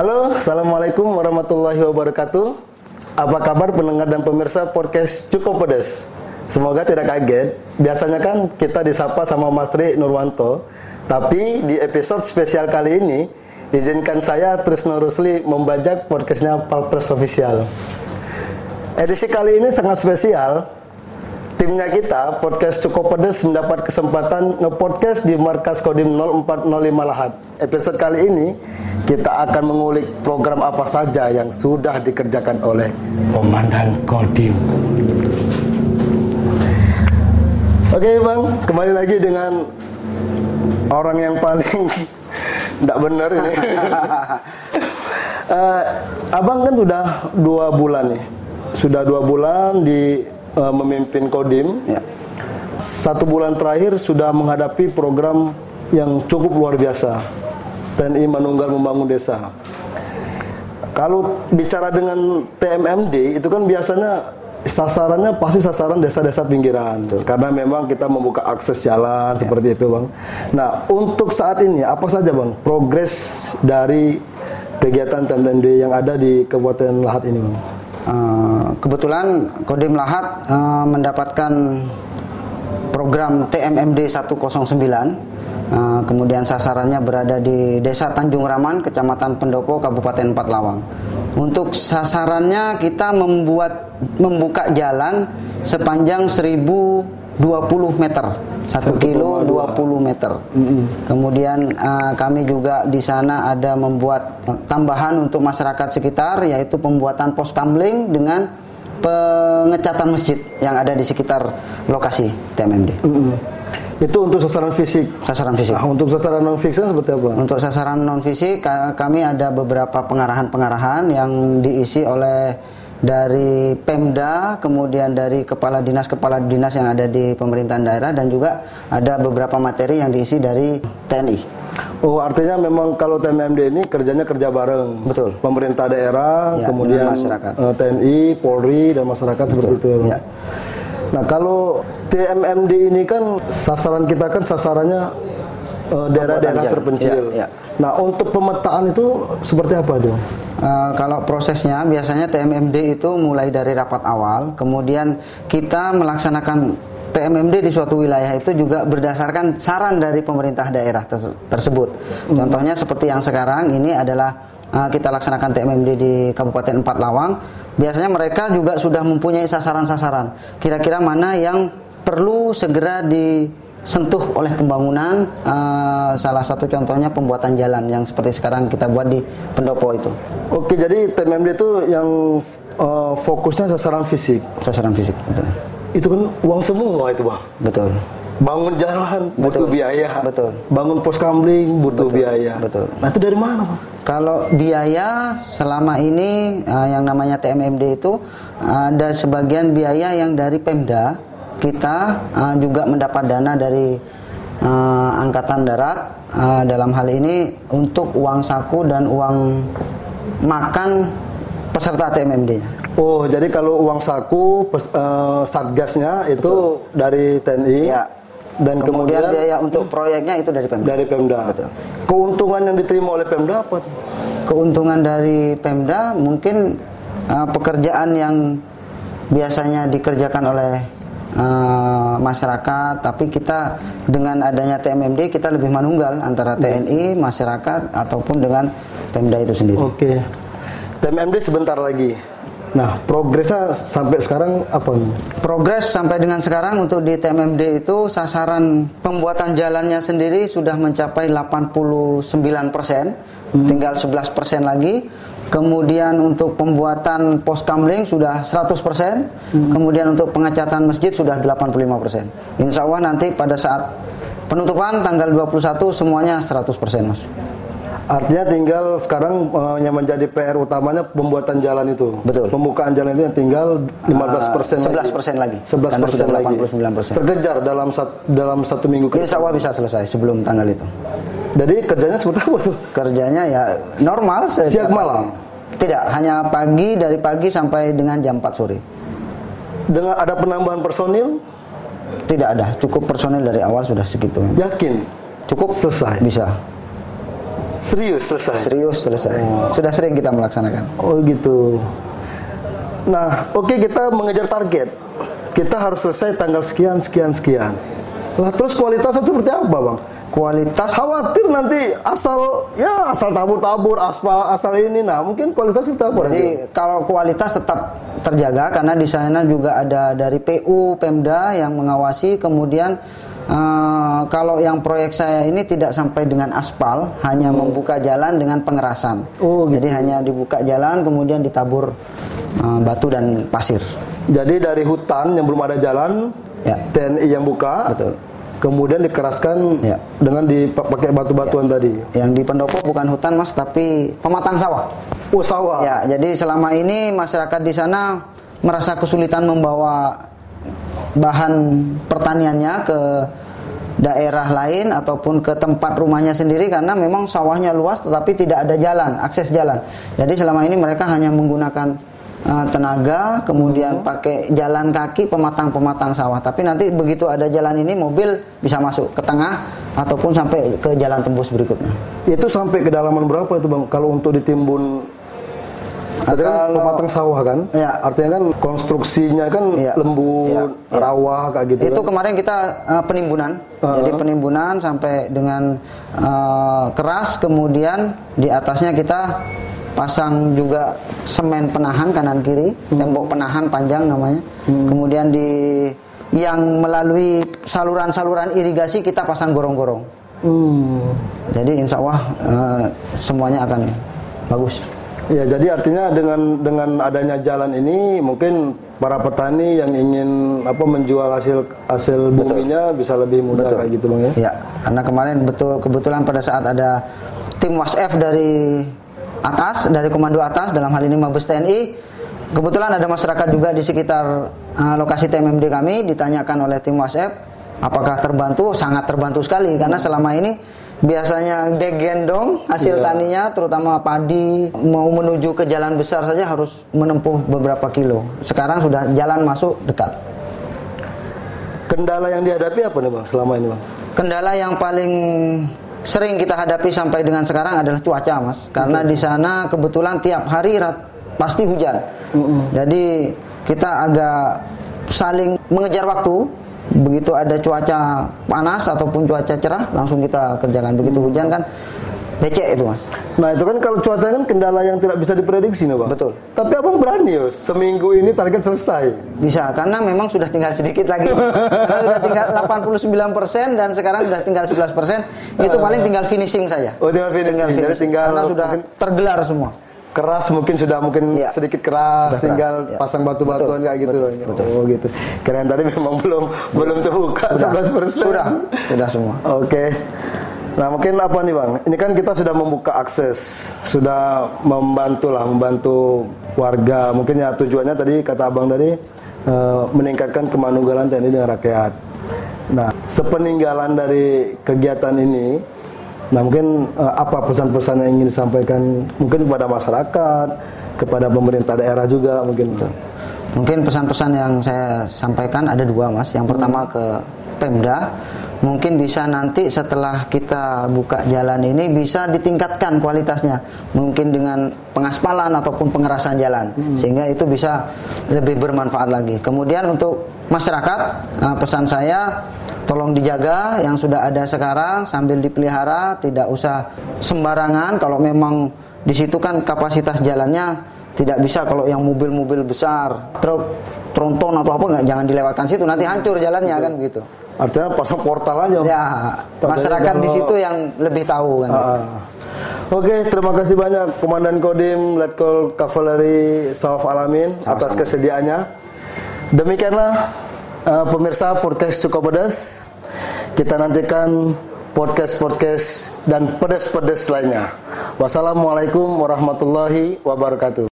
Halo, Assalamualaikum warahmatullahi wabarakatuh. Apa kabar pendengar dan pemirsa podcast Cukup Pedes? Semoga tidak kaget, biasanya kan kita disapa sama Mas Tri Nurwanto, tapi di episode spesial kali ini, izinkan saya Trisno Rusli membajak podcastnya Palpres Official. Edisi kali ini sangat spesial, timnya kita, podcast Cukup Pedes mendapat kesempatan nge-podcast di markas Kodim 0405 Lahat. Episode kali ini, kita akan mengulik program apa saja yang sudah dikerjakan oleh Komandan Kodim. Oke bang, kembali lagi dengan orang yang paling tidak benar ini. uh, abang kan sudah dua bulan nih, sudah dua bulan di uh, memimpin Kodim. Ya. Satu bulan terakhir sudah menghadapi program yang cukup luar biasa. TNI Manunggal Membangun Desa. Kalau bicara dengan TMMD itu kan biasanya sasarannya pasti sasaran desa-desa pinggiran karena memang kita membuka akses jalan ya. seperti itu bang. Nah untuk saat ini apa saja bang progres dari kegiatan TMMD yang ada di Kabupaten Lahat ini bang? Uh, kebetulan Kodim Lahat uh, mendapatkan program TMMD 109 uh, kemudian sasarannya berada di Desa Tanjung Raman, Kecamatan Pendopo, Kabupaten Empat Lawang. Untuk sasarannya kita membuat membuka jalan sepanjang 1020 meter. 1 kilo 20 meter. Mm -hmm. Kemudian uh, kami juga di sana ada membuat tambahan untuk masyarakat sekitar yaitu pembuatan pos kamling dengan pengecatan masjid yang ada di sekitar lokasi TMMD. Mm -hmm. Itu untuk sasaran fisik. Sasaran fisik. Nah, untuk sasaran non fisik seperti apa? Untuk sasaran non fisik kami ada beberapa pengarahan-pengarahan yang diisi oleh dari Pemda, kemudian dari kepala dinas-kepala dinas yang ada di pemerintahan daerah dan juga ada beberapa materi yang diisi dari TNI. Oh, artinya memang kalau TMMD ini kerjanya kerja bareng. Betul. Pemerintah daerah, ya, kemudian masyarakat. Eh, TNI, Polri dan masyarakat Betul. seperti itu. Ya. Nah, kalau TMMD ini kan sasaran kita kan sasarannya uh, daerah-daerah terpencil. Ya, ya. Nah, untuk pemetaan itu seperti apa, Jo? Uh, kalau prosesnya biasanya TMMD itu mulai dari rapat awal, kemudian kita melaksanakan TMMD di suatu wilayah itu juga berdasarkan saran dari pemerintah daerah tersebut. Hmm. Contohnya seperti yang sekarang ini adalah uh, kita laksanakan TMMD di Kabupaten Empat Lawang. Biasanya mereka juga sudah mempunyai sasaran-sasaran. Kira-kira mana yang perlu segera disentuh oleh pembangunan uh, salah satu contohnya pembuatan jalan yang seperti sekarang kita buat di Pendopo itu. Oke, jadi TMMD itu yang uh, fokusnya sasaran fisik. Sasaran fisik, betul. Itu kan uang semua itu, Bang. Betul. Bangun jalan butuh betul. biaya. Betul. Bangun pos kamling butuh betul. biaya. Betul. Nah, itu dari mana, Bang? Kalau biaya selama ini uh, yang namanya TMMD itu ada sebagian biaya yang dari Pemda kita uh, juga mendapat dana dari uh, angkatan darat uh, dalam hal ini untuk uang saku dan uang makan peserta TMMD-nya. Oh, jadi kalau uang saku pes, uh, satgasnya itu Betul. dari TNI. Ya. Dan kemudian, kemudian biaya untuk proyeknya itu dari Pemda. Dari Pemda. Betul. Keuntungan yang diterima oleh Pemda apa tuh? Keuntungan dari Pemda mungkin uh, pekerjaan yang biasanya dikerjakan oleh uh, masyarakat, tapi kita dengan adanya TMMD kita lebih manunggal antara TNI, masyarakat ataupun dengan Pemda itu sendiri. Oke. TMMD sebentar lagi. Nah, progresnya sampai sekarang apa? Progres sampai dengan sekarang untuk di TMMD itu sasaran pembuatan jalannya sendiri sudah mencapai 89 persen, hmm. tinggal 11 persen lagi. Kemudian untuk pembuatan pos kamling sudah 100%, hmm. kemudian untuk pengecatan masjid sudah 85%. Insya Allah nanti pada saat penutupan tanggal 21 semuanya 100% Mas. Artinya tinggal sekarang uh, yang menjadi PR utamanya pembuatan jalan itu. Betul. Pembukaan jalan itu yang tinggal 15 persen. Uh, 11 persen lagi. 11 persen lagi. 89 persen. Terkejar dalam sat, dalam satu minggu. Insya Allah bisa selesai sebelum tanggal itu. Jadi kerjanya seperti apa tuh? Kerjanya ya normal. Siang malam? Tidak, hanya pagi dari pagi sampai dengan jam 4 sore. Dengan ada penambahan personil? Tidak ada, cukup personil dari awal sudah segitu. Yakin? Cukup selesai. Bisa. Serius selesai. Serius selesai. Sudah sering kita melaksanakan. Oh gitu. Nah, oke kita mengejar target. Kita harus selesai tanggal sekian, sekian, sekian. Lah terus kualitasnya seperti apa, Bang? Kualitas Khawatir nanti asal ya asal tabur-tabur aspal asal ini. Nah, mungkin kualitas kita apa? nanti? Jadi kalau kualitas tetap terjaga karena di sana juga ada dari PU, Pemda yang mengawasi. Kemudian eh, kalau yang proyek saya ini tidak sampai dengan aspal, hanya membuka jalan dengan pengerasan. Oh, gitu. Jadi hanya dibuka jalan kemudian ditabur eh, batu dan pasir. Jadi dari hutan yang belum ada jalan, Ya. TNI yang buka, Betul. kemudian dikeraskan Ya. dengan dipakai batu-batuan tadi. Yang di pendopo bukan hutan mas, tapi pematang sawah. Oh sawah. Ya, jadi selama ini masyarakat di sana merasa kesulitan membawa bahan pertaniannya ke daerah lain ataupun ke tempat rumahnya sendiri karena memang sawahnya luas tetapi tidak ada jalan, akses jalan. Jadi selama ini mereka hanya menggunakan uh, tenaga, kemudian pakai jalan kaki pematang-pematang sawah. Tapi nanti begitu ada jalan ini mobil bisa masuk ke tengah ataupun sampai ke jalan tembus berikutnya. Itu sampai kedalaman berapa itu bang? Kalau untuk ditimbun, Berarti kan Kalau- pematang sawah kan? Ya. Artinya kan konstruksinya kan Iya. lembut, Iya, iya. rawa kayak gitu. itu kan? kemarin kita uh, penimbunan Uh-huh. jadi penimbunan sampai dengan uh, keras kemudian di atasnya kita pasang juga semen penahan kanan kiri Hmm. tembok penahan panjang namanya kemudian di yang melalui saluran-saluran irigasi kita pasang gorong-gorong Hmm. jadi insya Allah uh, semuanya akan bagus Ya, jadi artinya dengan dengan adanya jalan ini mungkin para petani yang ingin apa menjual hasil hasil buminya bisa lebih mudah kayak gitu bang ya. Ya, karena kemarin betul kebetulan pada saat ada tim WhatsApp dari atas, dari komando atas dalam hal ini Mabes TNI, kebetulan ada masyarakat juga di sekitar uh, lokasi TMMD kami ditanyakan oleh tim WhatsApp apakah terbantu? Sangat terbantu sekali karena selama ini biasanya gegendong hasil Iya. taninya terutama padi mau menuju ke jalan besar saja harus menempuh beberapa kilo. Sekarang sudah jalan masuk dekat. Kendala yang dihadapi apa nih bang selama ini bang? Kendala yang paling sering kita hadapi sampai dengan sekarang adalah cuaca, Mas. Karena di sana kebetulan tiap hari rat- pasti hujan. Jadi kita agak saling mengejar waktu. Begitu ada cuaca panas ataupun cuaca cerah, langsung kita kerjakan. Begitu hujan kan becek itu, Mas. Nah itu kan kalau cuaca kan kendala yang tidak bisa diprediksi nih bang. Betul. Tapi abang berani ya seminggu ini target selesai. Bisa, karena memang sudah tinggal sedikit lagi. karena sudah tinggal 89% dan sekarang sudah tinggal 11%. Itu paling tinggal finishing saja. Oh, tinggal finishing. Jadi tinggal karena sudah tergelar semua. Keras mungkin sudah mungkin Iya. sedikit keras, Sudah keras, tinggal iya. pasang batu-batuan Betul, kayak gitu. betul, Oh gitu. Keren tadi memang belum belum terbuka 11 persen. Sudah, sudah semua. Oke. Nah mungkin apa nih bang? Ini kan kita sudah membuka akses, sudah membantu lah, membantu warga. Mungkin ya tujuannya tadi kata abang tadi eh, meningkatkan kemanunggalan TNI dengan rakyat. Nah sepeninggalan dari kegiatan ini, nah mungkin eh, apa pesan-pesan yang ingin disampaikan mungkin kepada masyarakat, kepada pemerintah daerah juga mungkin. Mungkin pesan-pesan yang saya sampaikan ada dua, Mas. Yang pertama ke Pemda, mungkin bisa nanti setelah kita buka jalan ini bisa ditingkatkan kualitasnya. Mungkin dengan pengaspalan ataupun pengerasan jalan sehingga itu bisa lebih bermanfaat lagi. Kemudian untuk masyarakat, eh, pesan saya tolong dijaga yang sudah ada sekarang sambil dipelihara, tidak usah sembarangan kalau memang di situ kan kapasitas jalannya tidak bisa kalau yang mobil-mobil besar, truk, tronton atau apa nggak jangan dilewatkan situ nanti hancur jalannya kan begitu. Artinya pasang portal aja. Ya, masyarakat di kalau- situ yang lebih tahu kan. Ah. Oke, terima kasih banyak Komandan Kodim Letkol Kavaleri Sawaf Alamin atas kesediaannya. Demikianlah eh, pemirsa podcast cukup pedas. Kita nantikan podcast-podcast dan pedas-pedas lainnya. Wassalamualaikum warahmatullahi wabarakatuh.